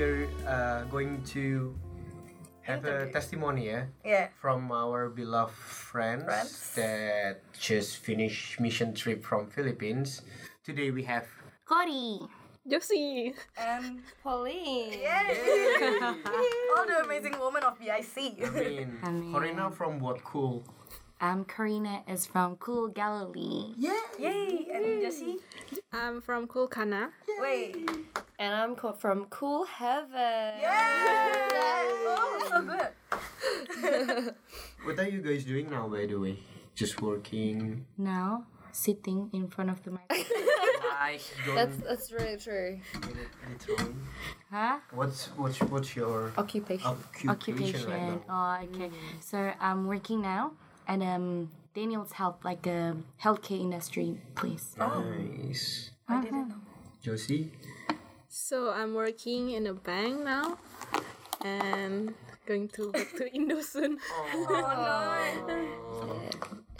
we're uh, going to have a Interview. testimony, yeah, Yeah. from our beloved friends, Friends. that just finished mission trip from Philippines. Today we have Cory. Josie. And Pauline. yay! All the amazing women of BIC. I mean, Amin. Corina from What Cool. Um, Karina is from Cool Galilee. Yeah, yay! And Jessie? I'm from Kulkana. Wait. And I'm co- from Cool Heaven. Yay! Oh, so good. What are you guys doing now, by the way? Just working. Now, sitting in front of the microphone. That's that's really true. get it literal. huh? What's what's what's your Occupation. occupation, Occupation. right now? Oh, okay. So I'm working now at um Daniel's Health, like a healthcare industry place. Nice. I didn't know. Josie. So I'm working in a bank now and going to back to Indo soon. Oh, no.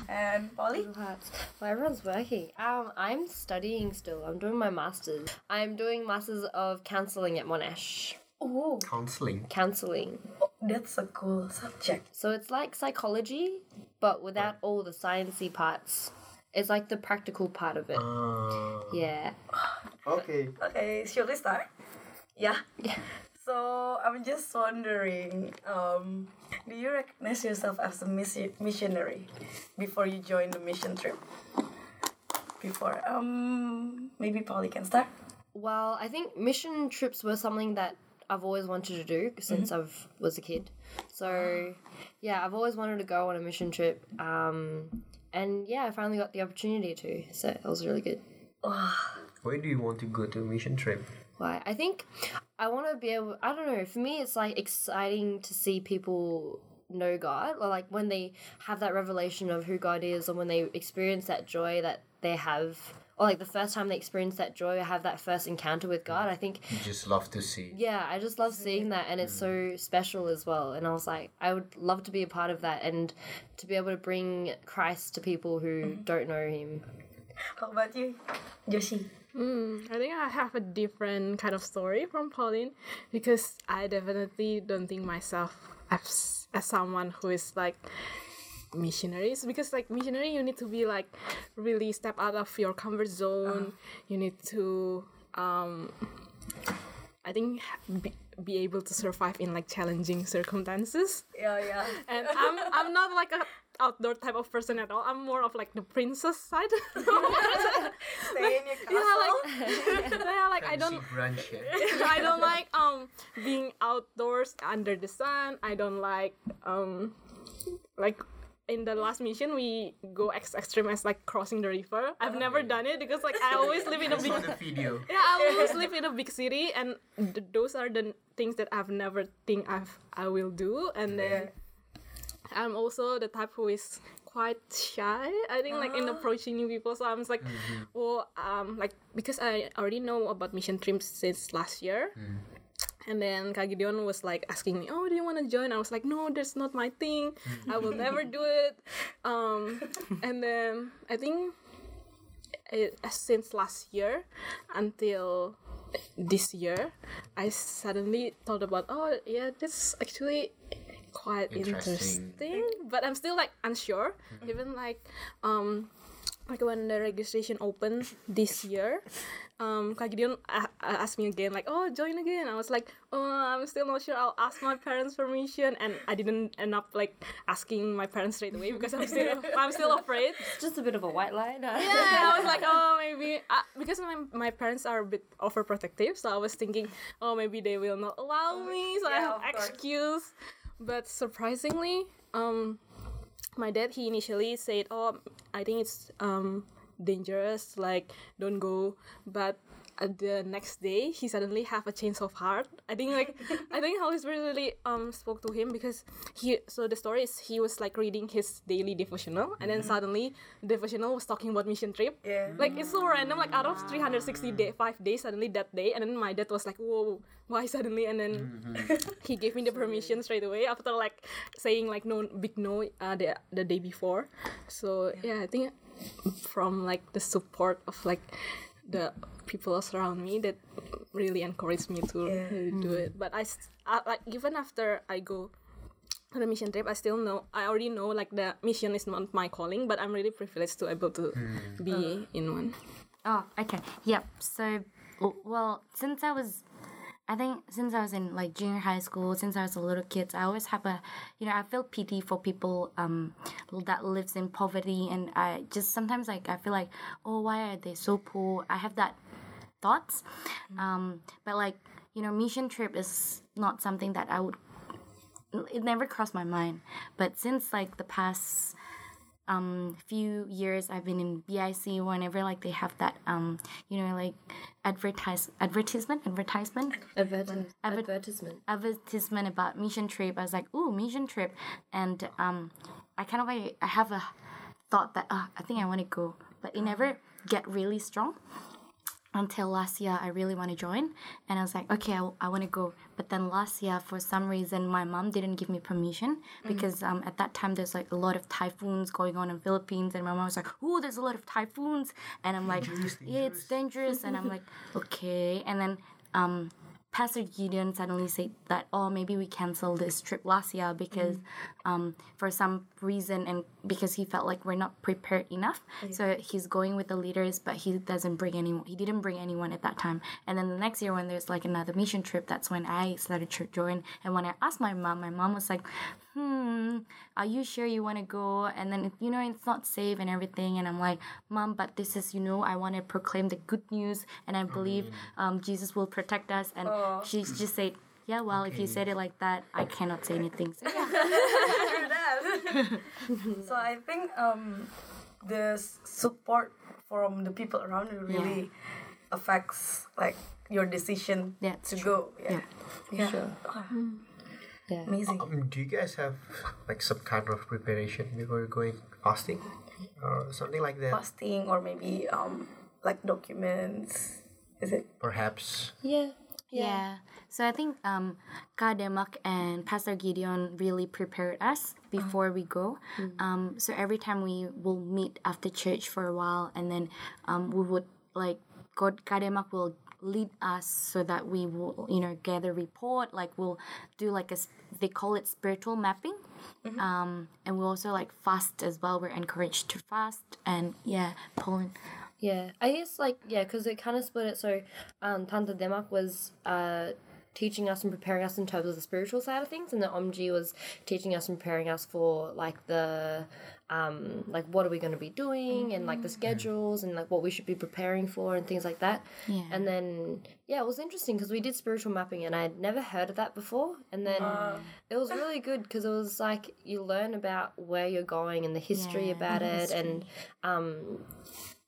And Polly? Perhaps. Well, everyone's working. Um, I'm studying still. I'm doing my masters. I'm doing masters of counseling at Monash. Oh, Counseling. Counseling. that's a cool subject. So it's like psychology, but without all the sciency parts. It's like the practical part of it. Uh, Yeah. okay. Okay, shall we start? Yeah. Yeah. So I'm just wondering, um, do you recognize yourself as a missi- missionary before you join the mission trip? Before, um, maybe Polly can start. Well, I think mission trips were something that I've always wanted to do since I've was a kid. So, yeah, I've always wanted to go on a mission trip. Um, and yeah, I finally got the opportunity to. So it was really good. Where do you want to go to a mission trip? Why? I think I want to be able. I don't know. For me, it's like exciting to see people know God, or like when they have that revelation of who God is, or when they experience that joy that they have, or like the first time they experience that joy, or have that first encounter with God. I think You just love to see. yeah, I just love seeing that, and it's so special as well. And I was like, I would love to be a part of that, and to be able to bring Christ to people who don't know Him. How about you, Joshi? Hmm, I think I have a different kind of story from Pauline because I definitely don't think myself as, as someone who is like missionaries because like missionary you need to be like really step out of your comfort zone you need to um i think be, be able to survive in like challenging circumstances Yeah, yeah. and i'm i'm not like a outdoor type of person at all i'm more of like the princess side Stay in your castle. yeah like yeah like i don't brunch, yeah? I don't like um being outdoors under the sun. I don't like um like in the last mission we go ex extreme as like crossing the river. I've never done it because like I always live in a big video. yeah I always live in a big city and th- those are the things that I've never think I've I will do and then I'm also the type who is quite shy. I think like in approaching new people. So I'm just like, well, um, like because I already know about mission trips since last year. And then Kak Gideon was like asking me, "Oh, do you want to join?" I was like, "No, that's not my thing. I will never do it." Um, and then I think it, since last year until this year, I suddenly thought about, "Oh, yeah, that's actually quite Interesting. interesting." But I'm still like unsure. Even like, um, like when the registration opened this year, um, Kak Gideon a- a- asked me again, like, "Oh, join again." I was like, "Oh, I'm still not sure. I'll ask my parents permission." And I didn't end up like asking my parents straight away because I'm still I'm still afraid. It's just a bit of a white lie. No? Yeah, I was like, oh, maybe uh, because my, my parents are a bit overprotective, so I was thinking, oh, maybe they will not allow me, so I have excuse. But surprisingly, um, my dad he initially said, oh, I think it's um dangerous, like don't go, but. uh, the next day he suddenly have a change of heart. I think like i think holy spirit really um spoke to him because he so the story is he was like reading his daily devotional and then suddenly devotional was talking about mission trip. Yeah. like it's so random like out of 360 day five days suddenly that day and then my dad was like whoa why suddenly? And then he gave me the permission straight away after like saying like no big no uh, the, the day before. So yeah i think from like the support of like the people around me that really encouraged me to Yeah. really do mm. it. But I, s- I- like even after I go on a mission trip, I still know I already know like the mission is not my calling, but I'm really privileged to able to mm. be uh. in one. Oh, okay. Yep. So, well, since I was, I think since I was in like junior high school, since I was a little kid, I always have a, you know, I feel pity for people um that lives in poverty, and I just sometimes like I feel like, oh, why are they so poor? I have that thoughts, um, but like you know, mission trip is not something that I would. It never crossed my mind, but since like the past um few years I've been in BIC whenever like they have that um you know like advertise advertisement advertisement? Adverti- Adver- advertisement. advertisement about mission trip. I was like ooh mission trip. And um I kind of like I have a thought that uh, I think I want to go. But it never get really strong until last year I really want to join. And I was like okay I, I want to go. But then last year for some reason my mom didn't give me permission because um, at that time there's like a lot of typhoons going on in Philippines and my mom was like oh there's a lot of typhoons. And I'm like yeah it's dangerous. And I'm like okay. And then um, Pastor Gideon suddenly said that oh maybe we cancel this trip last year because um, for some reason and because he felt like we're not prepared enough. So he's going with the leaders but he doesn't bring anyone he didn't bring anyone at that time. And then the next year when there's like another mission trip that's when I started to join. And when I asked my mom my mom was like hmm are you sure you want to go? And then you know it's not safe and everything and I'm like mom but this is you know I want to proclaim the good news and I believe um, Jesus will protect us. And she just said yeah well if you said it like that I cannot say anything. So yeah. Hear that. so I think um, the support from the people around you really affects like your decision Yeah, to it's go. Yeah. Yeah. Sure. Yeah. Amazing. Um, do you guys have like some kind of preparation before you're going fasting or something like that? Fasting or maybe um like documents. Is it? Perhaps. Yeah. Yeah. So I think um, Kak Demak and Pastor Gideon really prepared us before we go. Um, so every time we will meet after church for a while, and then um, we would like God Kak Demak will lead us so that we will you know gather report like we'll do like a they call it spiritual mapping. Um, and we also like fast as well. We're encouraged to fast and yeah Poland Yeah, I guess like yeah, because it kind of split it. So, um, Tanta Demak was uh teaching us and preparing us in terms of the spiritual side of things, and the Omji was teaching us and preparing us for like the um like what are we going to be doing and like the schedules and like what we should be preparing for and things like that. Yeah. And then yeah, it was interesting because we did spiritual mapping and I had never heard of that before, and then it was really good because it was like you learn about where you're going and the history Yeah, about the it and um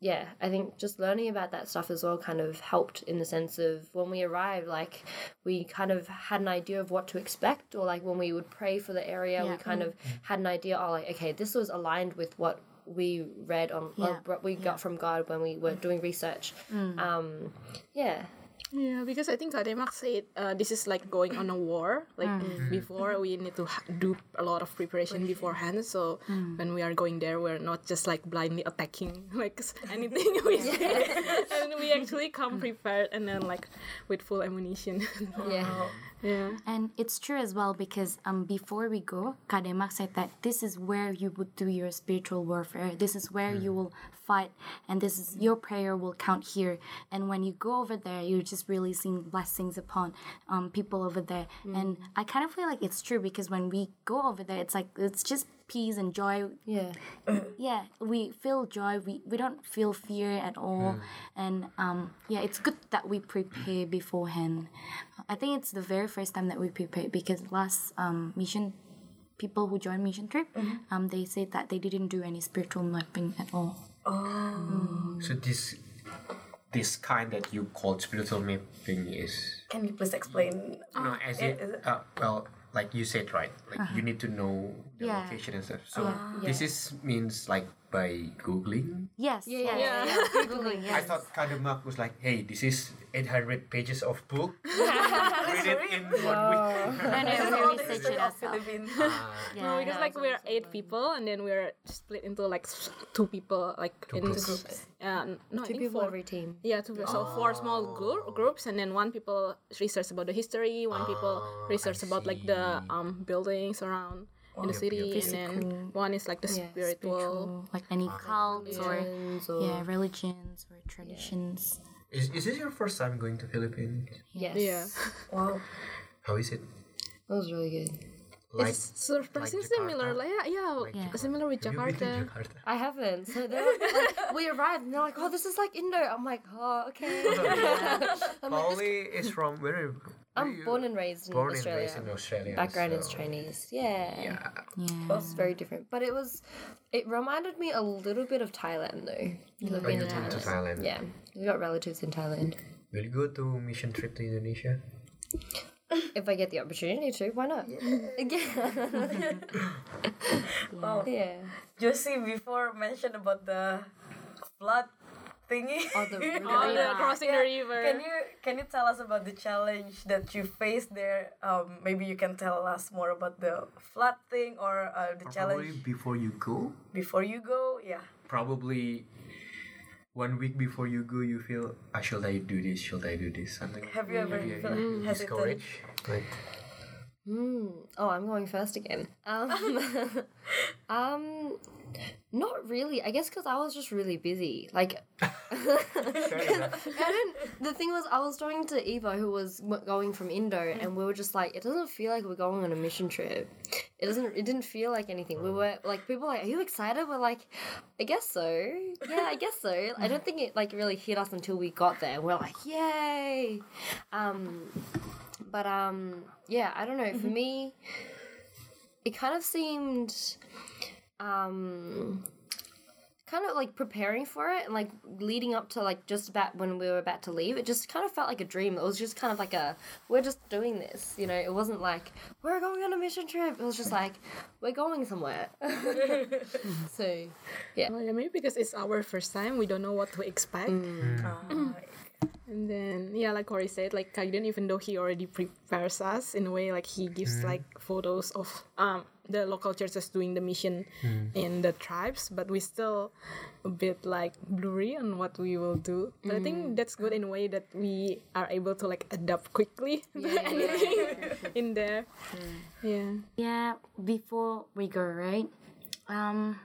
yeah, I think just learning about that stuff as well kind of helped in the sense of when we arrived, like we kind of had an idea of what to expect, or like when we would pray for the area, we Yeah. kind mm. of had an idea, oh, like, okay, this was aligned with what we read on, or Yeah. what we got from God when we were mm. doing research. Mm. Um, yeah. Yeah, because I think Kademak said uh, this is like going on a war. Like before, we need to ha- do a lot of preparation beforehand. So when we are going there, we're not just like blindly attacking like anything we see, and we actually come prepared and then like with full ammunition. Yeah. yeah. And it's true as well because um before we go, Kademak said that this is where you would do your spiritual warfare. This is where you will fight, and this is your prayer will count here. And when you go over there, you're just releasing blessings upon um people over there. And I kind of feel like it's true because when we go over there, it's like it's just peace and joy. Yeah. yeah we feel joy. We, we don't feel fear at all. And um, yeah it's good that we prepare beforehand. I think it's the very first time that we prepare because last um, mission people who joined mission trip um, they said that they didn't do any spiritual mapping at all So this this kind that you call spiritual mapping is Can you please explain? no as i- in it- uh, well like you said right like you need to know the Yeah. location and stuff. So this is means like by googling. yes Yeah, yeah, yes, yeah. yes, Googling, I yes. thought Kademak was like, hey, this is 800 pages of book. Read it in one week. No, no, This is we all research it of ourselves. Philippines. Yeah. No, because like we're eight people, and then we're split into like two people, like in groups. Groups. Uh, no, Two people four. every team. Yeah, two people. So four small gr- groups, and then one people research about the history, one people Ah, research about like the um buildings around in the Yep, city, yep. and then one is like the Yeah, spiritual. Spiritual, like any ah, cults or or yeah, religions or traditions. Is, is this your first time going to Philippines? yes. Yeah, Wow. How is it? That was really good. Like, it's surprisingly Jakarta? similar. Like, yeah, yeah, Yeah. similar with have you been to Jakarta. Jakarta? I haven't. So they're like, we arrived and they're like, oh, this is like Indo. I'm like, oh, okay. I'm, like, is from where? Are- where are I'm born and raised in born and Australia. raised in Australia. Background is Chinese. Yeah. Yeah. Yeah. It's very different. But it was, it reminded me a little bit of Thailand though. Because I've Oh, been you to been to Thailand. Thailand? Yeah. We got relatives in Thailand. Will you go to mission trip to Indonesia? If I get the opportunity to, why not? Yeah. Wow. yeah. Josie before mentioned about the flood thingy. Oh, the Oh, the crossing the river. Can you can you tell us about the challenge that you faced there? Um, maybe you can tell us more about the flood thing or uh, the Probably challenge before you go. before you go. Yeah. Probably one week before you go, you feel, ah, should I do this? Should I do this? Something. Have you ever Yeah, felt yeah. hesitant? Discouraged. Like, Mm. Oh, I'm going first again. Um, um, not really. I guess because I was just really busy. Like. I didn't. The thing was, I was talking to Eva, who was going from Indo, and we were just like, it doesn't feel like we're going on a mission trip. It doesn't. It didn't feel like anything. We were like, people were like, are you excited? We're like, I guess so. Yeah, I guess so. I don't think it like really hit us until we got there. We're like, yay. Um, but um, yeah, I don't know. For me, it kind of seemed um kind of like preparing for it and like leading up to like just about when we were about to leave it just kind of felt like a dream. It was just kind of like a we're just doing this you know? It wasn't like we're going on a mission trip. It was just like we're going somewhere. So yeah. Yeah, maybe because it's our first time, we don't know what to expect. Uh, And then yeah, like Corey said, like Kaiden, even though he already prepares us in a way, like he gives like photos of um the local churches doing the mission in the tribes, but we still a bit like blurry on what we will do. But I think that's good in a way that we are able to like adapt quickly to anything in there. Yeah. Yeah, before we go, right? Um,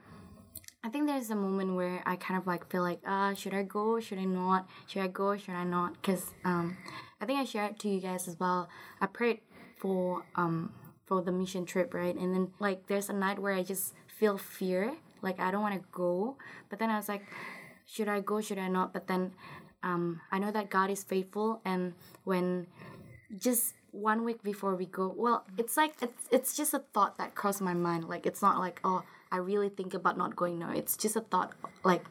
I think there's a moment where I kind of like feel like, uh, should I go? Should I not? Should I go? Should I not? Because um, I think I shared to you guys as well. I prayed for um for the mission trip, right? And then like there's a night where I just feel fear, like I don't want to go. But then I was like, should I go? Should I not? But then um, I know that God is faithful, and when just one week before we go well it's like it's it's just a thought that crossed my mind like it's not like oh i really think about not going no it's just a thought like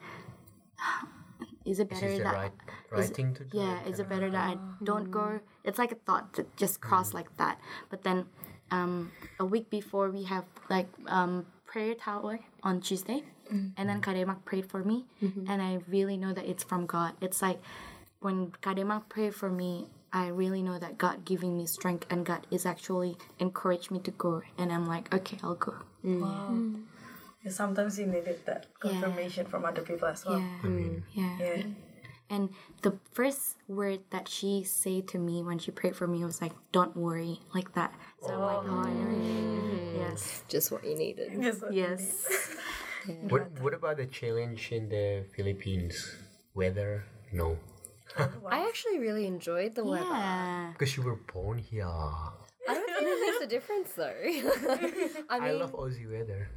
is it better is that right, right thing to do. yeah is it better that i don't go? it's like a thought that just mm-hmm. crossed like that. But then um a week before we have like um prayer tower on tuesday mm-hmm. and then kademak prayed for me mm-hmm. and i really know that it's from god. It's like when kademak prayed for me i really know that god giving me strength and god is actually encouraged me to go and i'm like okay i'll go mm. Mm. Yeah, sometimes you needed that confirmation from other people as well. yeah yeah Yeah. And the first word that she said to me when she prayed for me was like, "Don't worry," like that. So I'm like, "Oh, mm-hmm. yes, just what you needed Just what you yes." What What about the challenge in the Philippines? Weather? No, i actually really enjoyed the weather Yeah. because you were born here. i don't think it makes a difference though i I love Aussie weather.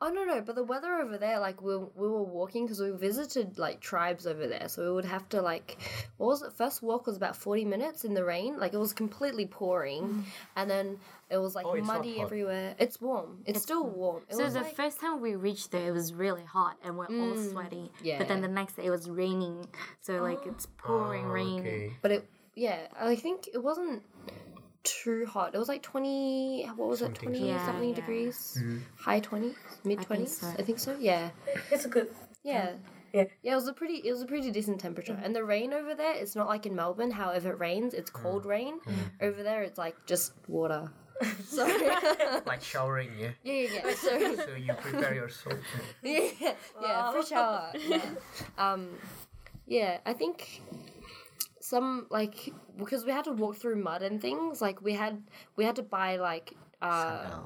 Oh no no, but the weather over there, like we we were walking because we visited like tribes over there, so we would have to like, what was it? First walk was about forty minutes in the rain, like it was completely pouring, mm. and then it was like Oh, it's not muddy hot. everywhere. It's warm. It's, still warm. It So was the like, first time we reached there, it was really hot and we're all mm. sweaty. Yeah. But then the next day it was raining, so like it's oh. pouring Oh, rain. Okay. but it yeah, I think it wasn't too hot. It was like twenty. What was Something. it? Twenty Yeah, something yeah. degrees. Mm-hmm. High twenties, mid twenties. so. I think so. Yeah. It's a good. Yeah. Yeah. Yeah, it was a pretty it was a pretty decent temperature. And the rain over there, it's not like in Melbourne, how if it rains, it's mm. cold rain. Mm. Over there it's like just water. so yeah, Like showering, yeah. yeah, yeah. So So you prepare your soul. yeah, yeah, for shower. Yeah. Um, yeah, I think some like because we had to walk through mud and things. Like we had we had to buy like uh,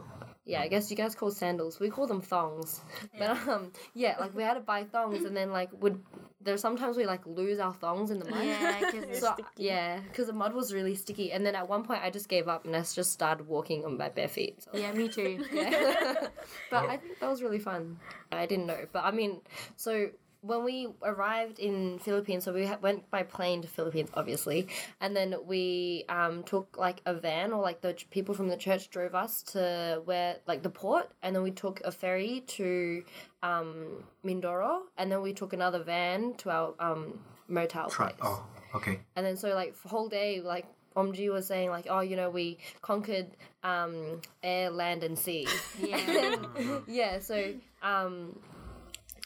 yeah, I guess you guys call sandals. We call them thongs. But um, yeah, like we had to buy thongs, and then like would there sometimes we like lose our thongs in the mud. Yeah, because it's So, yeah, because the mud was really sticky, and then at one point I just gave up and I just started walking on my bare feet. So. yeah, me too. yeah. But I think that was really fun. I didn't know, but I mean, so when we arrived in Philippines, so we went by plane to Philippines, obviously, and then we um, took like a van or like the ch- people from the church drove us to where like the port, and then we took a ferry to um, Mindoro, and then we took another van to our um, motel place. Oh, okay. And then so like for whole day, like Omji was saying like, oh, you know, we conquered um, air, land, and sea. Yeah. yeah. So um,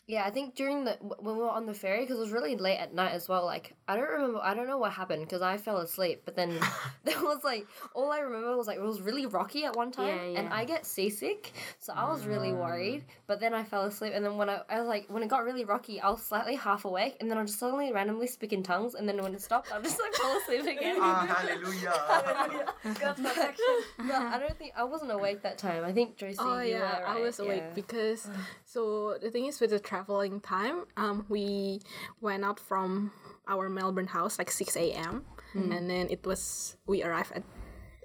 yeah, I think during the when we were on the ferry because it was really late at night as well. Like I don't remember, I don't know what happened because I fell asleep. But then there was like all I remember was like it was really rocky at one time, Yeah, and. I get seasick, so I was really worried. But then I fell asleep, and then when I, I was like when it got really rocky, I was slightly half awake, and then I just suddenly randomly speak in tongues, and then when it stopped, I just like fall asleep again. Ah, hallelujah. God's protection. No, I don't think I wasn't awake that time. I think Josie. Oh yeah, were, I was awake Yeah. because so the thing is with the traveling time, um, we went out from our Melbourne house like six a.m. and then it was we arrived at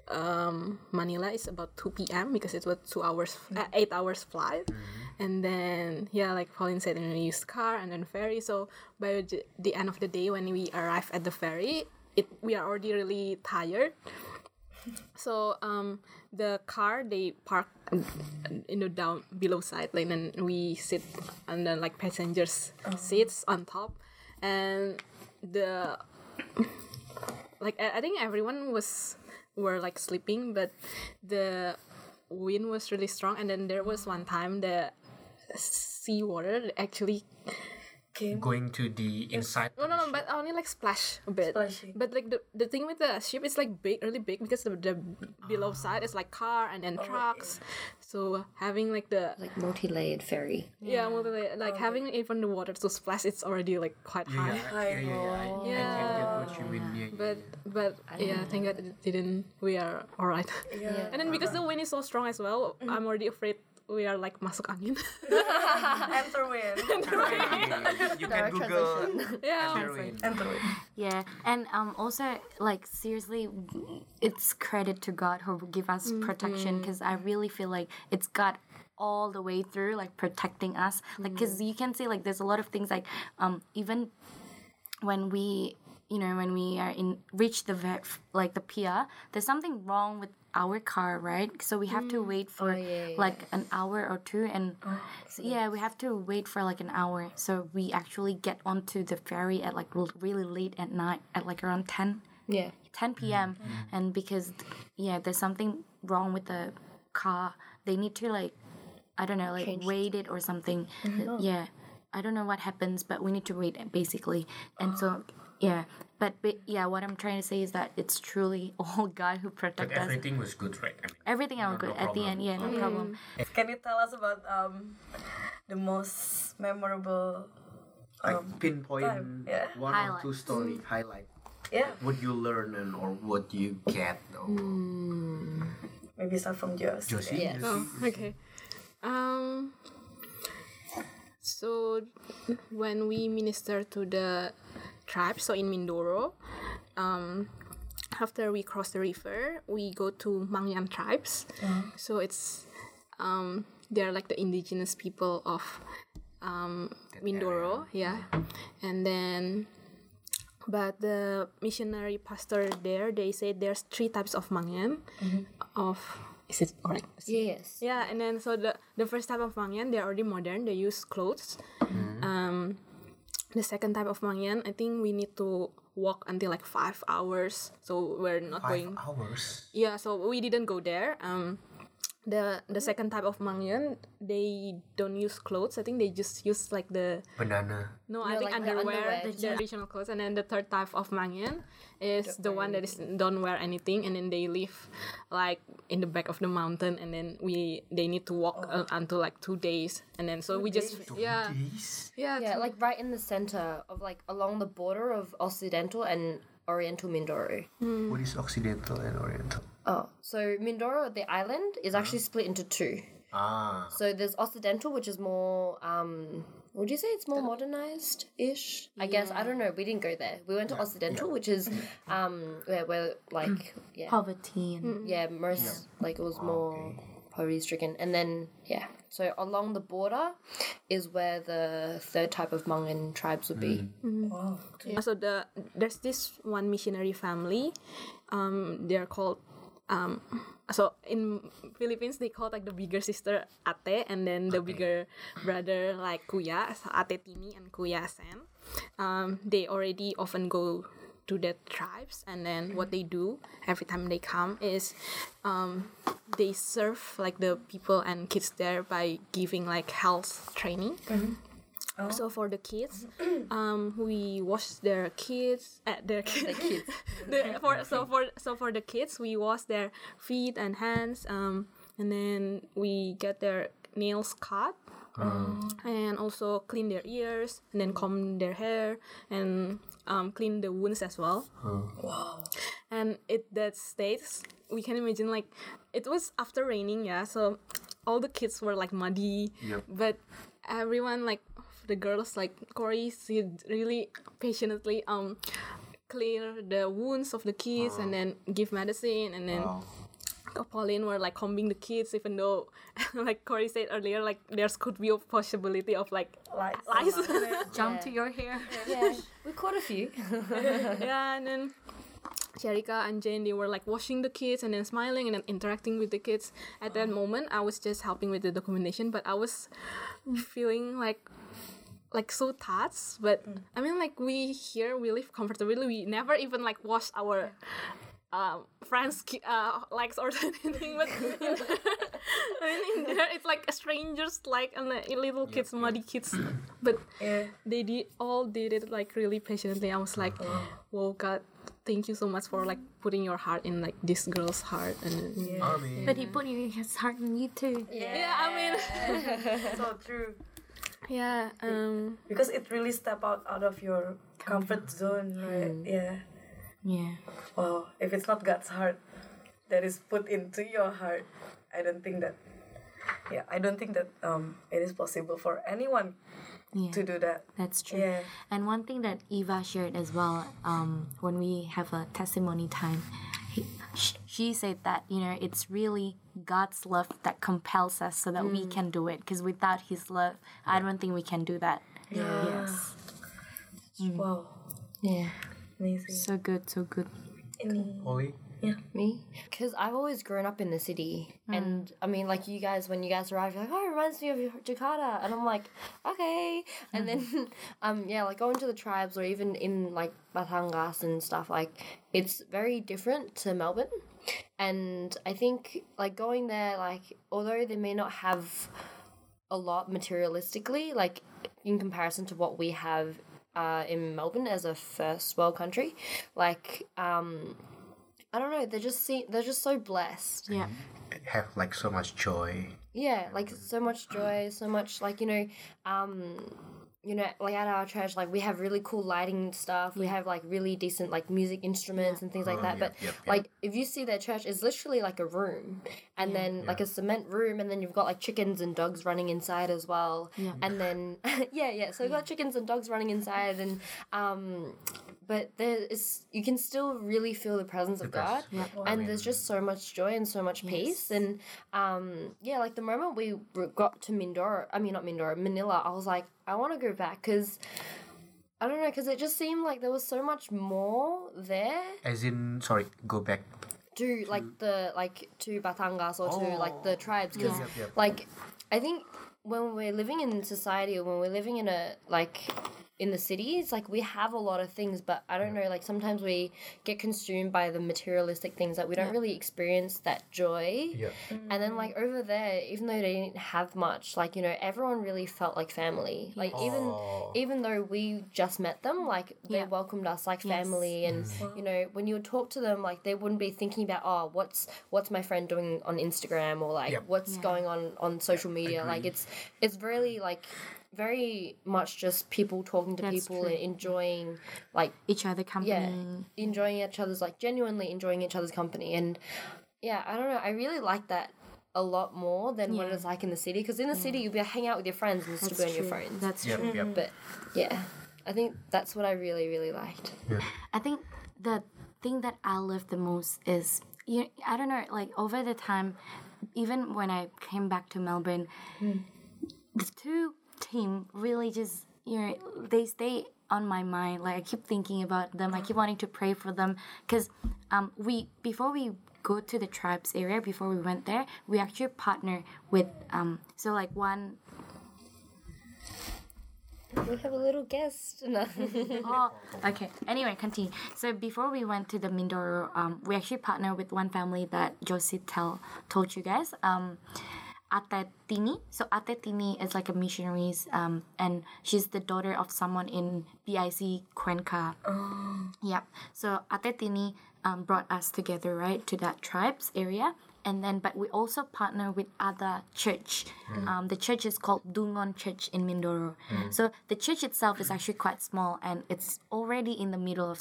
um, Manila. It's about two p.m. because it was two hours, uh, eight hours flight, and then yeah, like Pauline said, and we used car and then ferry. So by the, end of the day, when we arrived at the ferry, it we are already really tired. So um, the car they park in the down below side, like then we sit on the like passengers seats on top, and the like I, I think everyone was were like sleeping, but the wind was really strong, and then there was one time the sea water actually Going to the inside. no no no but only like splash a bit Splashy. but like the, the thing with the ship is like big really big because the, the below ah. side is like car and then oh, trucks so having like the like multi-layered ferry. yeah, multi-layered. like oh. having even the water to splash it's already like quite Yeah, high yeah, yeah, yeah, yeah. I, I can get what you mean. Yeah, but but yeah thank god it didn't we are all right Yeah. and then because the wind is so strong as well mm-hmm. i'm already afraid we are like masuk angin Enter wind. yeah. You can Google yeah heroin. Enter wind. Yeah, and um, also like seriously, it's credit to God who give us protection because I really feel like it's God all the way through like protecting us. Like, because you can see like there's a lot of things like um even when we you know when we are in reach the ver- like the pier, there's something wrong with our car, right? So we have to wait for yeah, yeah, like an hour or two, and so, yeah, we have to wait for like an hour. So we actually get onto the ferry at like really late at night, at like around 10, Yeah. 10 p.m. And because yeah, there's something wrong with the car, they need to like I don't know, like Change. wait it or something. Yeah, I don't know what happens, but we need to wait basically. And so yeah, but, but yeah, what I'm trying to say is that it's truly all God who But protect us. everything was good, right? I mean, Everything was No- good no at the end. Yeah, no problem. Can you tell us about um the most memorable like um, pinpoint time, yeah. one or two Highlights. story highlight. yeah What you learn and or what you get. Or maybe start from Josie. Josie, Yes. Josie, Oh, okay. Um. So when we minister to the tribes, so in Mindoro, um, after we cross the river, we go to Mangyan tribes. So it's um, they're like the indigenous people of um, Mindoro, yeah, and then. But the missionary pastor there, they say there's three types of Mangyan. Of is it correct? Yes. Yeah, and then so the the first type of Mangyan, they're already modern. They use clothes. Um, the second type of Mangyan, I think we need to walk until like five hours. So we're not Five going. hours. Yeah, so we didn't go there. Um, the the second type of Mangyan, they don't use clothes. I think they just use like the Banana. no, I No, think like the underwear, underwear, the, yeah. traditional clothes, and then the third type of Mangyan is the one that is don't wear anything, and then they live like in the back of the mountain, and then we they need to walk uh, until like two days, and then so we just yeah Days. yeah Yeah, two- like right in the center of like along the border of Occidental and Oriental Mindoro. What is Occidental and Oriental? Oh, so Mindoro, the island, is actually split into two. Ah. So there's Occidental, which is more, um, would you say it's more modernized ish? I guess I don't know. We didn't go there. We went to Occidental, which is um where where like yeah Poverty and yeah most like it was more poverty stricken, and then yeah. So along the border is where the third type of Hmong tribes would be. Wow. Yeah, so the there's this one missionary family um they're called um so in philippines they call like the bigger sister ate and then the bigger brother like kuya so ate tini and kuya sen. Um they already often go to the tribes and then what they do every time they come is um they serve like the people and kids there by giving like health training so for the kids, um, we wash their kids, uh, their kids. kids. the, for so for so for the kids, we wash their feet and hands, um, and then we get their nails cut, and also clean their ears, and then comb their hair, and um, clean the wounds as well. Wow. And it that states we can imagine like it was after raining, yeah. So all the kids were like muddy, Yep. but everyone like the girls like Corey she really patiently um clear the wounds of the kids and then give medicine and then Wow. Pauline were like combing the kids even though like Corey said earlier like there's could be a possibility of like Lies. lies jump to your hair. Yeah, we caught a few. yeah and then Sharika and Jane they were like washing the kids and then smiling and then interacting with the kids at that moment I was just helping with the documentation but I was feeling like like so touched but I mean like we here we live comfortably. We never even like wash our um, friends ki- uh, likes or anything but in there, I mean, in there it's like strangers like and the little kids muddy kids. But Yeah. they did all did it like really patiently. I was like whoa god thank you so much for like putting your heart in like this girl's heart. And then- Army. But he put his heart in you too. yeah i mean So true. Yeah um Because it really step out out of your comfort zone, right? Yeah. Yeah. Wow. If it's not God's heart that is put into your heart, I don't think that. Yeah, I don't think that um it is possible for anyone Yeah. to do that. That's true. Yeah. And one thing that Eva shared as well, um, when we have a testimony time, he, she said that you know it's really God's love that compels us so that we mm. can do it. Because without His love, I don't think we can do that. Yeah. Yes. Wow. Yeah. Amazing. So good. So good. Any- Oli. Me? Because I've always grown up in the city. And I mean, like, you guys, when you guys arrive, you're like, oh, it reminds me of Jakarta. And I'm like, okay. And then, um, yeah, like going to the tribes or even in like Batangas and stuff, like, it's very different to Melbourne. And I think, like, going there, like, although they may not have a lot materialistically, like, in comparison to what we have uh, in Melbourne as a first world country, like, um, I don't know. They're just see, they're just so blessed. Yeah. Have like so much joy. Yeah, like so much joy, so much like you know, um, you know, like at our church, like we have really cool lighting stuff. We have like really decent like music instruments and things like that. yep, but yep, yep. like if you see their church, it's literally like a room, and then like a cement room, and then you've got like chickens and dogs running inside as well. Yeah. And then yeah, yeah. So we've got chickens and dogs running inside, and um, but there is you can still really feel the presence of God, and there's just so much joy and so much peace. And um, yeah, like the moment we got to Mindoro, I mean not Mindoro, Manila, I was like, I want to go back because. I don't know, because it just seemed like there was so much more there As in, sorry, go back. to like the like to Batangas or to like the tribes because Yep, yep. like I think when we're living in society or when we're living in a like in the cities like we have a lot of things but i don't know like sometimes we get consumed by the materialistic things that we don't really experience that joy Yeah. and then like over there even though they didn't have much like you know everyone really felt like family like even Oh. even though we just met them like they Yeah. welcomed us like Yes. family mm. and you know when you would talk to them like they wouldn't be thinking about oh what's what's my friend doing on instagram or like Yep. what's Yeah. going on on social media like it's it's really like very much just people talking to That's people true. and enjoying like Each other company. yeah enjoying each other's like genuinely enjoying each other's company and yeah i don't know i really like that a lot more than what it's like in the city because in the city you'll be hanging out with your friends and still That's be on your true. phones That's Yep, true. yep. but yeah i think that's what i really really liked I think the thing that I love the most is you. I don't know. Like over the time, even when I came back to Melbourne, hmm. the two team really just you know they stay on my mind. Like I keep thinking about them. I keep wanting to pray for them because um we before we go to the tribes area before we went there we actually partner with um so like one we have a little guest no. oh, okay. Anyway, continue. So before we went to the Mindoro, um, we actually partnered with one family that Josie tell told you guys. Um, Ate Tini. So Ate Tini is like a missionaries, um, and she's the daughter of someone in BIC Cuenca. Yep. So Ate Tini um, brought us together, right, to that tribes area. And then, but we also partner with other church. Um, the church is called Dungon Church in Mindoro. So the church itself is actually quite small, and it's already in the middle of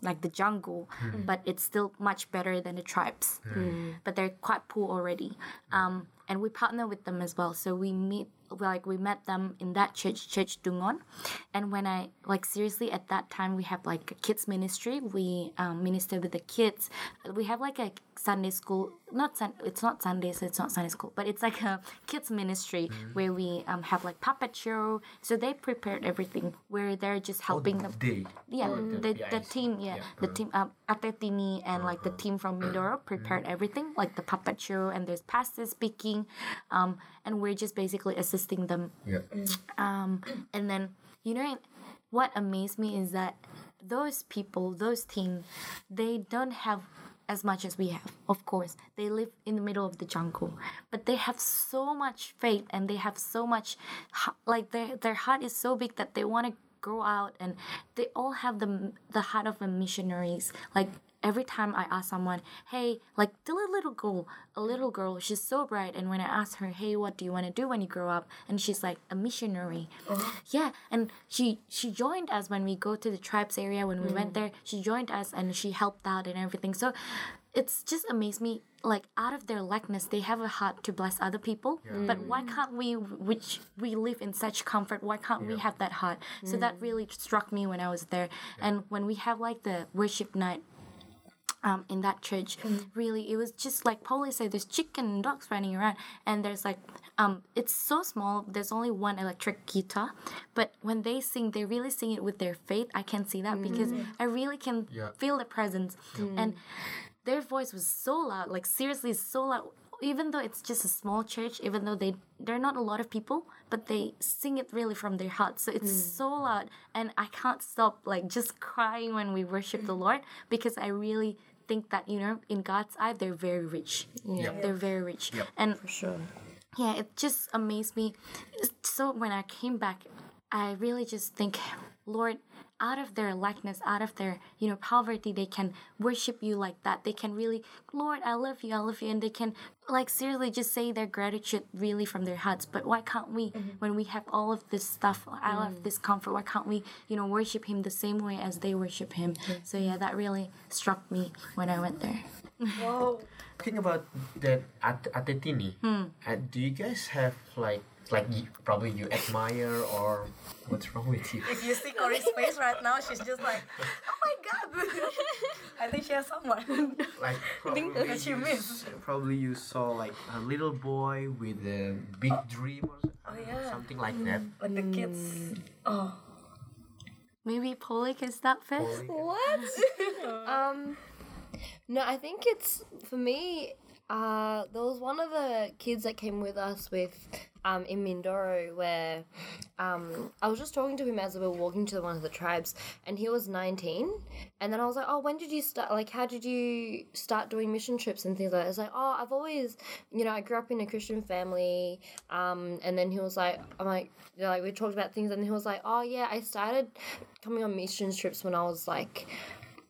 like the jungle, but it's still much better than the tribes. But they're quite poor already. Um, and we partner with them as well. So we meet like we met them in that church, Church Dungon. And when I like seriously at that time we have like a kids ministry. We um, minister with the kids. We have like a Sunday school. Not sun. It's not sunday so It's not Sunday school, but it's like a kids ministry where we um, have like puppet show. So they prepared everything. Where they're just helping them They. yeah, or the, the BIC. team, yeah, the team, um, Atetini and like the team from Mindoro prepared everything, like the puppet show, and there's pastors speaking, um, and we're just basically assisting them. Yeah. Um, and then, you know, what amazed me is that those people, those team, they don't have as much as we have. Of course, they live in the middle of the jungle, but they have so much faith and they have so much, like their their heart is so big that they want to go out and they all have the the heart of a missionaries. Like every time I ask someone, hey, like the little girl, a little girl, she's so bright. And when I ask her, hey, what do you want to do when you grow up? And she's like, a missionary. Uh-huh. Yeah, and she she joined us when we go to the tribes area. When we went mm. there, she joined us and she helped out and everything. So it's just amazed me. Like out of their likeness, they have a heart to bless other people. But why can't we, which we live in such comfort, why can't we have that heart? So that really struck me when I was there. And when we have like the worship night um, in that church. Really, it was just like Paulie said, there's chicken and dogs running around, and there's like, um, it's so small. There's only one electric guitar, but when they sing, they really sing it with their faith. I can see that because I really can Yeah. feel the presence, and their voice was so loud. Like seriously, so loud. Even though it's just a small church, even though they they're not a lot of people, but they sing it really from their heart. So it's mm. so loud, and I can't stop like just crying when we worship the Lord because I really think that you know in God's eye they're very rich. Yep. They're very rich, Yep. and sure yeah, it just amazed me. So when I came back, I really just think, Lord, out of their likeness, out of their you know poverty, they can worship you like that. They can really, Lord, I love you, I love you, and they can like seriously just say their gratitude really from their hearts. But why can't we, when we have all of this stuff, all of this comfort, why can't we, you know, worship Him the same way as they worship Him? So yeah, that really struck me when I went there. Wow. Think about that at Atetini. Hmm. Uh, do you guys have like like you, probably you admire or what's wrong with you? If you see Corey's face right now, she's just like, oh my god. I think she has someone. Like probably that you you miss. s- probably you saw like a little boy with a big dream or s- Oh, yeah. something like that. Like the kids. Oh. Maybe Polly can start first. What? um, no, I think it's for me. Uh, there was one of the kids that came with us with um in Mindoro where um, I was just talking to him as we were walking to one of the tribes, and he was 19. And then I was like, Oh, when did you start? Like, how did you start doing mission trips and things like that? It's like, Oh, I've always, you know, I grew up in a Christian family. Um, and then he was like, I'm like, you know, like, we talked about things, and he was like, Oh, yeah, I started coming on mission trips when I was like,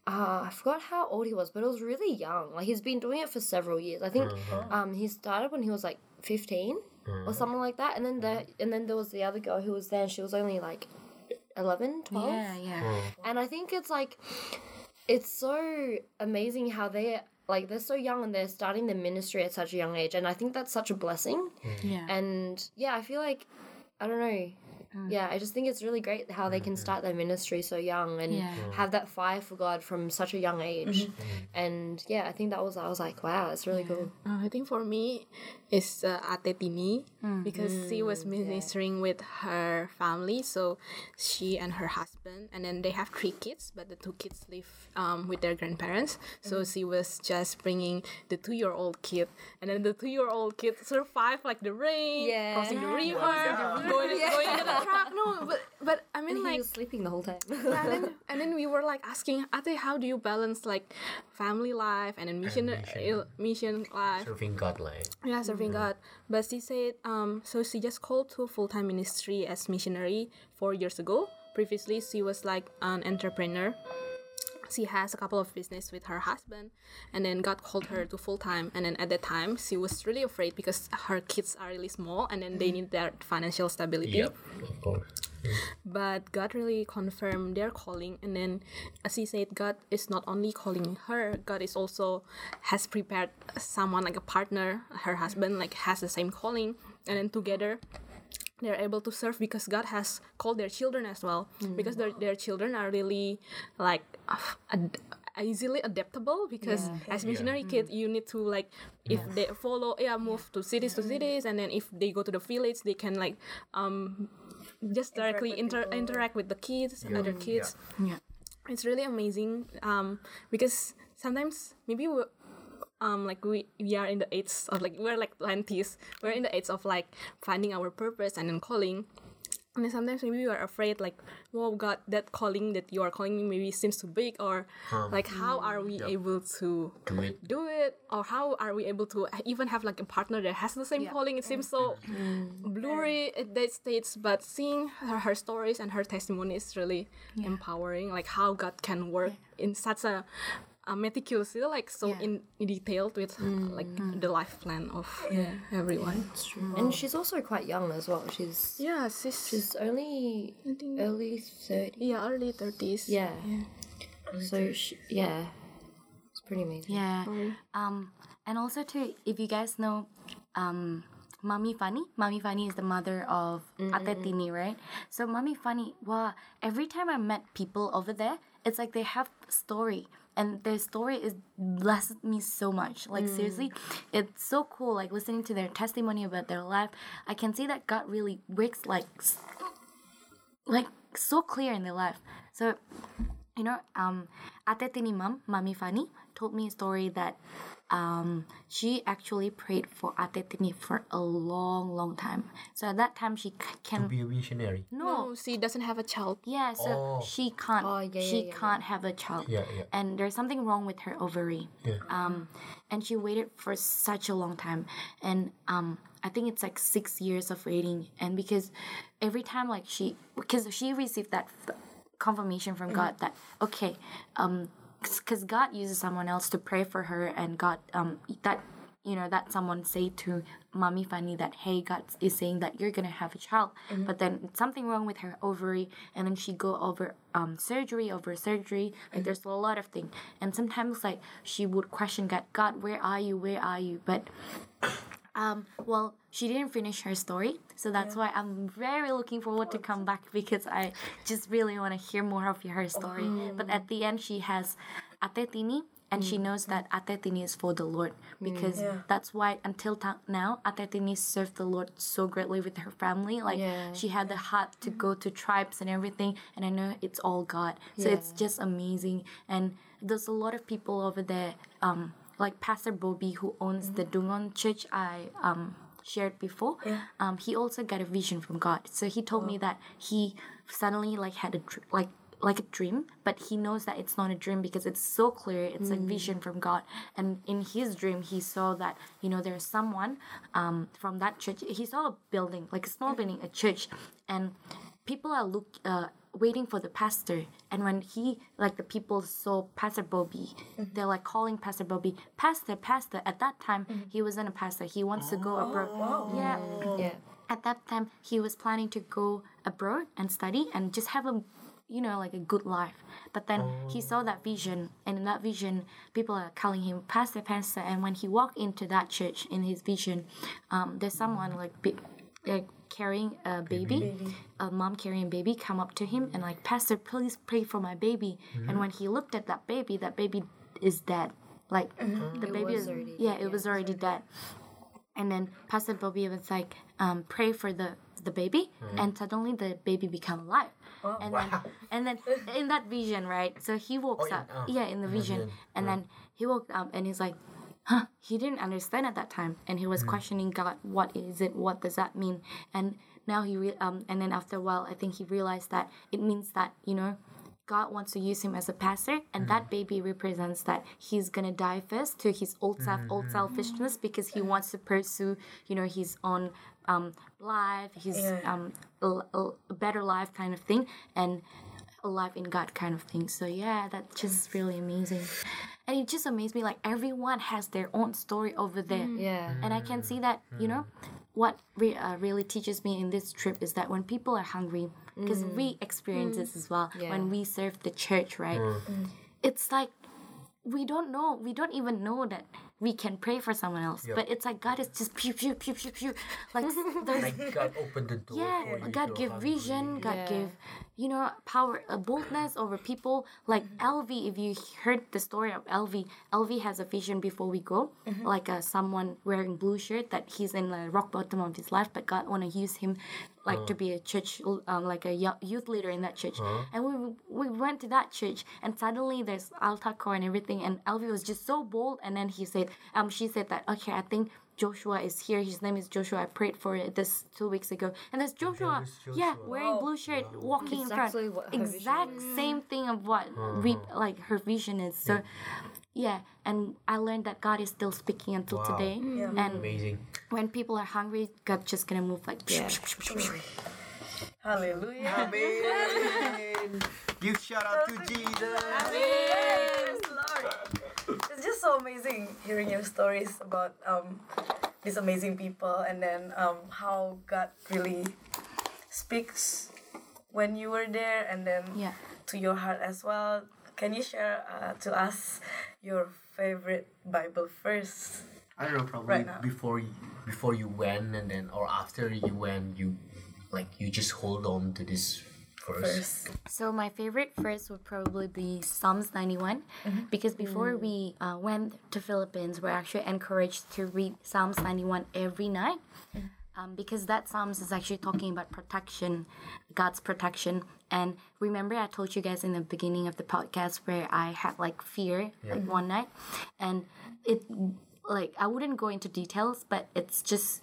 uh, I forgot how old he was, but it was really young. Like he's been doing it for several years. I think mm. oh. um, he started when he was like fifteen or mm. something like that. And then the mm. and then there was the other girl who was there, and she was only like 11, 12. Yeah, yeah. And I think it's like it's so amazing how they like they're so young and they're starting their ministry at such a young age, and I think that's such a blessing. Yeah. And yeah, I feel like I don't know. Yeah, I just think it's really great how they can start their ministry so young and Yeah. have that fire for God from such a young age. And yeah, I think that was I was like, wow, it's really cool. Uh, I think for me, it's uh, Ate Tini Mm. because she was ministering with her family. So she and her husband, and then they have three kids, but the two kids live um, with their grandparents. So Mm. she was just bringing the two-year-old kid, and then the two-year-old kid survived like the rain, Yeah. crossing the river, going, going into the truck. No, but but I mean And like he was sleeping the whole time. yeah, and, then, and then we were like asking Ate, how do you balance like family life and then mission mission. mission life? Serving God like. Yeah, serving God. But she said, um, so she just called to full time ministry as missionary four years ago. Previously, she was like an entrepreneur. She has a couple of business with her husband, and then God called her to full time. And then at that time, she was really afraid because her kids are really small, and then they mm. need their financial stability Yep, but God really confirmed their calling. And then, as he said, God is not only calling her, God is also has prepared someone like a partner, her husband, like has the same calling, and then together they're able to serve because God has called their children as well. Because their, their children are really like ad- easily adaptable because as missionary kids you need to like if they follow yeah move to cities to cities and then if they go to the village they can like um just directly with inter- people. interact with the kids other kids. Yeah. it's really amazing um because sometimes maybe we um like we we are in the age of like we're like 20s we're in the age of like finding our purpose and then calling. And then sometimes maybe we are afraid like well god that calling that you are calling me maybe seems too big or like how are we able to Do it. do it? Or how are we able to even have like a partner that has the same calling? It seems so blurry at that stage but seeing her, her stories and her testimony is really empowering like how god can work in such a, a meticulously like so Yeah. in, in detailed with like the life plan of everyone and she's also quite young as well. She's yeah she's, she's only I think early 30. yeah early 30s Yeah. So she, yeah, it's pretty amazing. Yeah. Um, and also too, if you guys know, um, Mami Fani. Mami Fani is the mother of Ate Tini, right? So Mami Fani, wow, every time I met people over there, it's like they have story. And their story is blessed me so much. Like seriously, it's so cool. Like listening to their testimony about their life, I can see that God really works like, like so clear in their life. So you know, um, Ate Tini mom, Mami Fani, told me a story that um, she actually prayed for Ate Tini for a long, long time. So at that time, she c- To can be a missionary. no, no she doesn't have a child yeah, so Oh. she can't, Oh, yeah, she yeah, yeah, can't have a child, Yeah, yeah. and there's something wrong with her ovary. Yeah. Um, and she waited for such a long time, and um, I think it's like six years of waiting, and because every time like she, because she received that f- confirmation from God that okay, um, because God uses someone else to pray for her, and God um that you know that someone say to Mami Fani that hey God is saying that you're gonna have a child, but then something wrong with her ovary, and then she go over um surgery over surgery. Like there's a lot of things, and sometimes like she would question God, God where are you, where are you? But um, well, she didn't finish her story, so that's why I'm very looking forward to come back because I just really want to hear more of her story. But at the end, she has Ate Tini, and she knows that Ate Tini is for the Lord because Yeah. that's why until ta- now Ate Tini served the Lord so greatly with her family. Like Yeah. she had the heart to go to tribes and everything, and I know it's all God. So it's just amazing, and there's a lot of people over there. Um, like Pastor Bobby who owns the Dungon Church. I um shared before, Yeah. um, he also got a vision from God. So he told me that he suddenly like had a dr- like like a dream, but he knows that it's not a dream because it's so clear. It's a vision from God. And in his dream, he saw that you know there's someone um, from that church. He saw a building, like a small building, a church, and people are look uh, waiting for the pastor. And when he like the people saw Pastor Bobby, they're like calling Pastor Bobby, Pastor, Pastor. At that time, he wasn't a pastor. He wants to go abroad. Yeah Yeah. at that time he was planning to go abroad and study and just have a you know like a good life but then he saw that vision and in that vision people are calling him pastor pastor and when he walked into that church in his vision um, there's someone like be, like carrying a baby, a mom carrying a baby come up to him and like pastor please pray for my baby. And mm-hmm. when he looked at that baby that baby is dead. Like uh-huh. the baby was is already- yeah it was already dead. And then Pastor Bobby was like, um, pray for the the baby, mm-hmm. and suddenly the baby become alive. Oh, and then and then in that vision, right? So he oh, woke yeah, up, oh, yeah, in the vision, vision, and then he woke up and he's like, huh? He didn't understand at that time, and he was questioning God. What is it? What does that mean? And now he re- um, and then after a while, I think he realized that it means that you know. God wants to use him as a pastor, and that baby represents that he's gonna die first to his old self, old selfishness, because he wants to pursue, you know, his own um, life, his Yeah. um, a, a- a better life kind of thing, and a life in God kind of thing. So yeah, that's just really amazing, and it just amazed me. Like everyone has their own story over there, mm. Yeah. and I can see that you know mm. what re- uh, really teaches me in this trip is that when people are hungry because we mm. experience this as well Yeah. when we serve the church right? It's like we don't know we don't even know that we can pray for someone else but it's like god is just pew pew pew pew pew. Like Like God opened the door yeah for you god to give hungry. vision god Yeah. give you know power a boldness over people. Like lv if you heard the story of lv lv has a vision before we go. Like uh, someone wearing blue shirt that he's in the rock bottom of his life but god want to use him like to be a church um, like a youth leader in that church and we we went to that church and suddenly there's altar call and everything and lv was just so bold and then he said um she said that okay i think Joshua is here. His name is Joshua. I prayed for it this two weeks ago, and there's Joshua. was Yeah, Joshua. wearing blue shirt, walking Exactly in front. what her vision exact is. same thing of what we like her vision is. So, yeah, and I learned that God is still speaking until Wow. today. Yeah. And Amazing. when people are hungry, God just gonna move like. Yeah. Hallelujah. Amen. Give shout out to Jesus. Praise the Lord. It's just so amazing hearing your stories about um, these amazing people and then um, how God really speaks when you were there and then Yeah. to your heart as well. Can you share uh, to us your favorite Bible verse? I don't know, probably Right before you, before you went and then or after you went, you like you just hold on to this verse. Verse. So my favorite verse would probably be Psalms 91 because before we uh, went to Philippines, we're actually encouraged to read Psalms 91 every night. Um, because that Psalms is actually talking about protection, God's protection. And remember, I told you guys in the beginning of the podcast where I had like fear like one night, and it like I wouldn't go into details, but it's just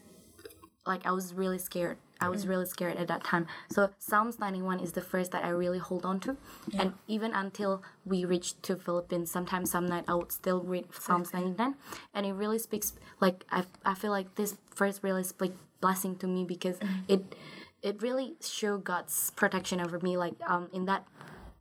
like I was really scared. I was really scared at that time. So Psalms 91 is the first that I really hold on to. And even until we reached to Philippines, sometimes some night I would still read Psalms 99. And it really speaks like I, I feel like this verse really speaks blessing to me because mm-hmm. it it really showed God's protection over me. Like um in that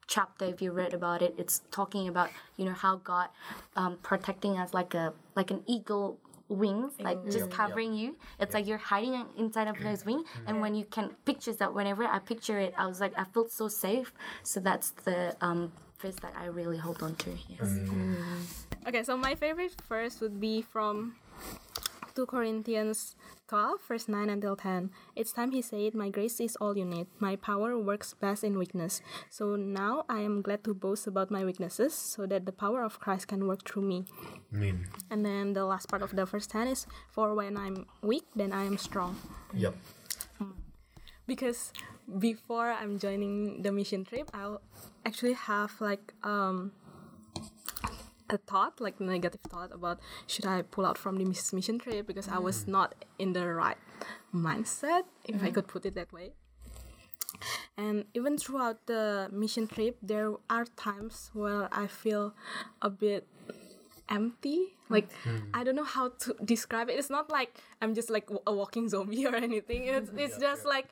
chapter if you read about it it's talking about you know how god um, protecting us like a like an eagle wings like just covering you. It's like you're hiding inside of those wings. And when you can pictures that whenever i picture it i was like i felt so safe. So that's the um verse that i really hold on to. Yes. Okay, so my favorite verse would be from 2 Corinthians 12, verse 9 until 10. It's time he said, My grace is all you need. My power works best in weakness. So now I am glad to boast about my weaknesses so that the power of Christ can work through me. Amen. And then the last part of the verse 10 is, For when I'm weak, then I am strong. Yep. because before I'm joining the mission trip, I'll actually have like um a thought, like negative thought about should I pull out from the mission trip because I was mm. not in the right mindset, if I mm. could put it that way. And even throughout the mission trip, there are times where I feel a bit empty. Like hmm. I don't know how to describe it. It's not like I'm just like a walking zombie or anything. It's it's just like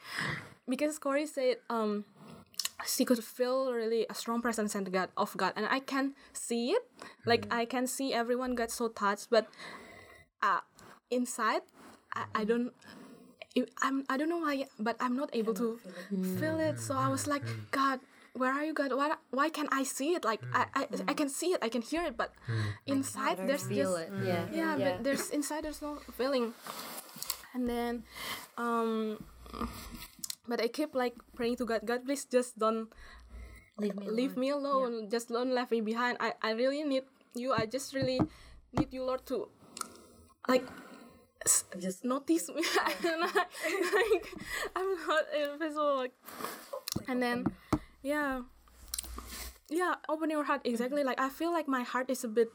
because Corey said um she could feel really a strong presence and God of God, and I can see it. Like mm-hmm. I can see everyone got so touched, but uh, inside, I, I don't. I'm I don't know why, but I'm not able to feel it. So I was like, mm-hmm. God, where are you, God? Why why can I see it? Like I I, mm-hmm. I can see it, I can hear it, but inside there's feel just it. Yeah. yeah, but there's inside there's no feeling and then um but i keep like praying to god god please just don't Leave me leave me alone. just don't leave me behind. I i really need you. I just really need you lord to like s- Just notice me. Like i'm not invisible like and then yeah. Yeah open your heart. Exactly. Mm-hmm. Like i feel like my heart is a bit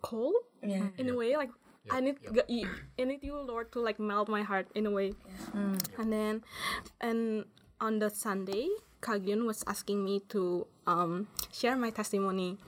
cold yeah. in a way. Like I need g- you, I need you Lord to like melt my heart in a way. And then and on the Sunday Kagyun was asking me to um share my testimony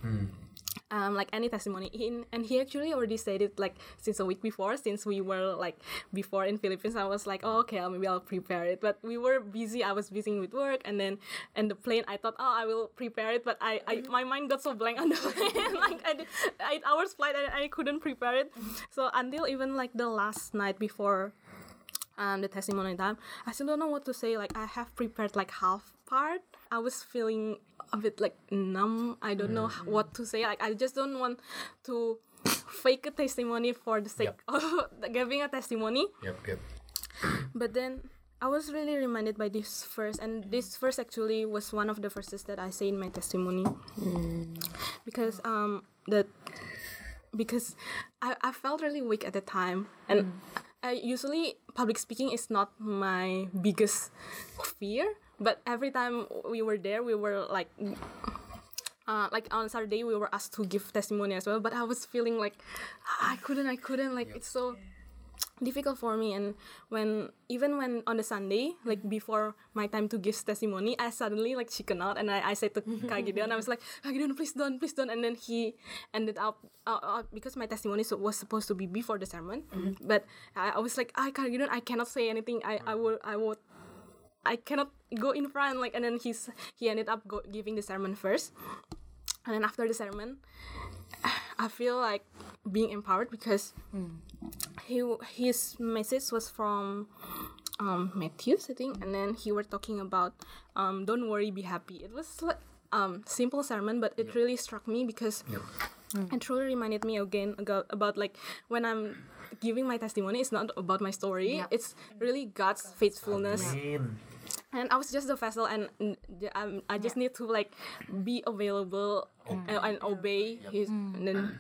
um like any testimony in and he actually already said it like since a week before since we were like before in Philippines I was like oh, okay maybe I'll prepare it but we were busy I was busy with work and then and the plane I thought oh I will prepare it but I, I my mind got so blank on the plane like I did eight hours flight and I couldn't prepare it so until even like the last night before um, the testimony time, I still don't know what to say. Like I have prepared like half part. I was feeling a bit like numb. I don't know h- what to say. Like I just don't want to fake a testimony for the sake of giving a testimony. Yep, yep. But then I was really reminded by this verse, and this verse actually was one of the verses that I say in my testimony, mm. because um the because I, I felt really weak at the time, and mm. I usually public speaking is not my biggest fear, but every time we were there, we were like. Uh, like on Saturday, we were asked to give testimony as well, but I was feeling like "Ah, I couldn't, I couldn't. Like it's so difficult for me. And when even when on the sunday like before my time to give testimony i suddenly like chicken out and i, I said to kak Gideon i was like kak Gideon please don't please don't. And then he ended up uh, uh, because my testimony so, was supposed to be before the sermon but I, I was like i kak Gideon i cannot say anything. I i will i would i cannot go in front like and then he's he ended up go, giving the sermon first. And then after the sermon i feel like being empowered because he his message was from um Matthew I think and then he were talking about um don't worry be happy. It was like um simple sermon but it really struck me because it truly reminded me again about, about like when I'm giving my testimony it's not about my story. It's really God's faithfulness. Amen. And I was just the vessel, and mm, um, I just need to like be available and, and obey his, and then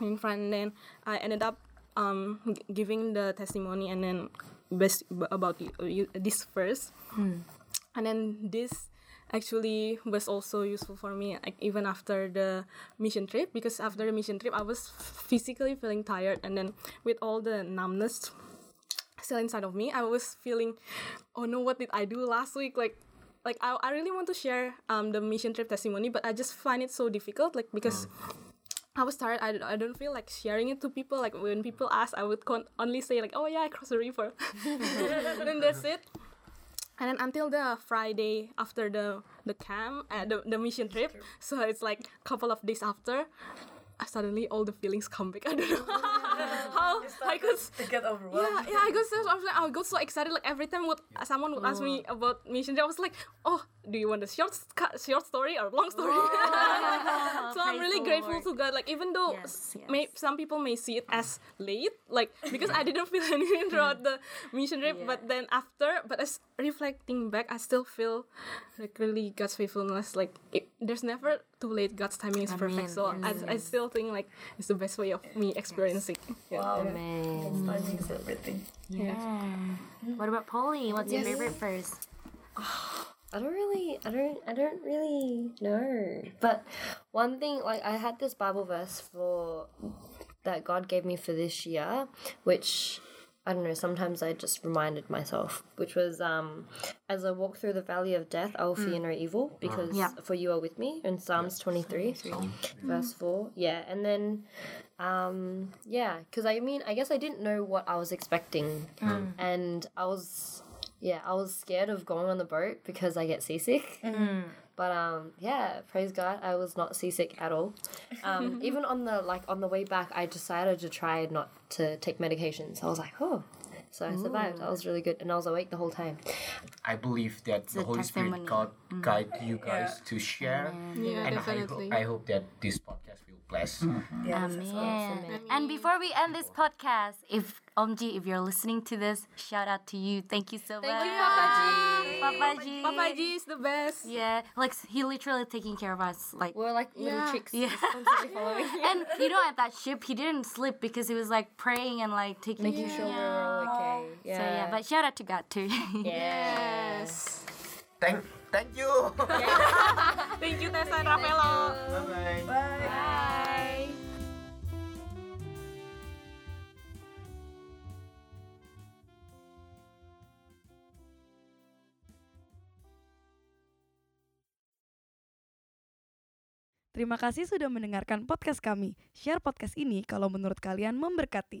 in front. And then I ended up um g- giving the testimony, and then best about you, you, this verse, and then this actually was also useful for me like even after the mission trip because after the mission trip i was physically feeling tired and then with all the numbness still inside of me i was feeling oh no what did i do last week like like i, I really want to share um the mission trip testimony but i just find it so difficult like because I was tired. I, I don't feel like sharing it to people. Like when people ask, I would con- only say like, "Oh yeah, I crossed the river," then that's it. And then until the Friday after the the camp, uh, the the mission trip, so it's like a couple of days after, uh, suddenly all the feelings come back. I don't know how I could to get overwhelmed. yeah, yeah, I got so I was like, I got so excited. Like every time would someone would ask me oh. about mission, trip, I was like, oh, do you want a short sc- short story or long story? so I'm really grateful Lord. to God. Like even though Yes, s- may, some people may see it as late, like because I didn't feel anything throughout the mission trip, but then after, but as reflecting back, I still feel like really God's faithfulness. Like it, there's never too late. God's timing is perfect. So I, I still think like it's the best way of me experiencing. Yeah. Wow. Man. Timing is everything. Yeah. What about Polly? What's your favorite verse? I don't really, I don't, I don't really know. But one thing, like I had this Bible verse for that God gave me for this year, which I don't know. Sometimes I just reminded myself, which was um, as I walk through the valley of death, I will fear mm. no evil mm. because Yeah. for you are with me. In Psalms twenty three, mm. verse four. Yeah, and then um, yeah, because I mean, I guess I didn't know what I was expecting, and I was yeah, I was scared of going on the boat because I get seasick. But um, yeah, praise God, I was not seasick at all. Um, even on the like on the way back, I decided to try not to take medications. So I was like, oh, so I survived. That was really good, and I was awake the whole time. I believe that the a Holy Spirit testimony. God Mm. guide you guys to share, Yeah, and I, definitely. ho- I hope that this podcast will bless. Mm-hmm. Yes, Amen. And before we end this podcast, if Omji, if you're listening to this, shout out to you. Thank you so Thank much. Thank you, Papa Papa G. Papa G is the best. Yeah, like he literally taking care of us. Like, We're like little Yeah. chicks, Yeah. just constantly following. and you know, at that ship, he didn't sleep because he was like praying and like taking Making sure we're all okay. Yeah. So yeah, but shout out to God too. Yes. Thank, thank you. Thank you, Tessa and Rafaelo. Bye bye. Bye. Terima kasih sudah mendengarkan podcast kami. Share podcast ini kalau menurut kalian memberkati.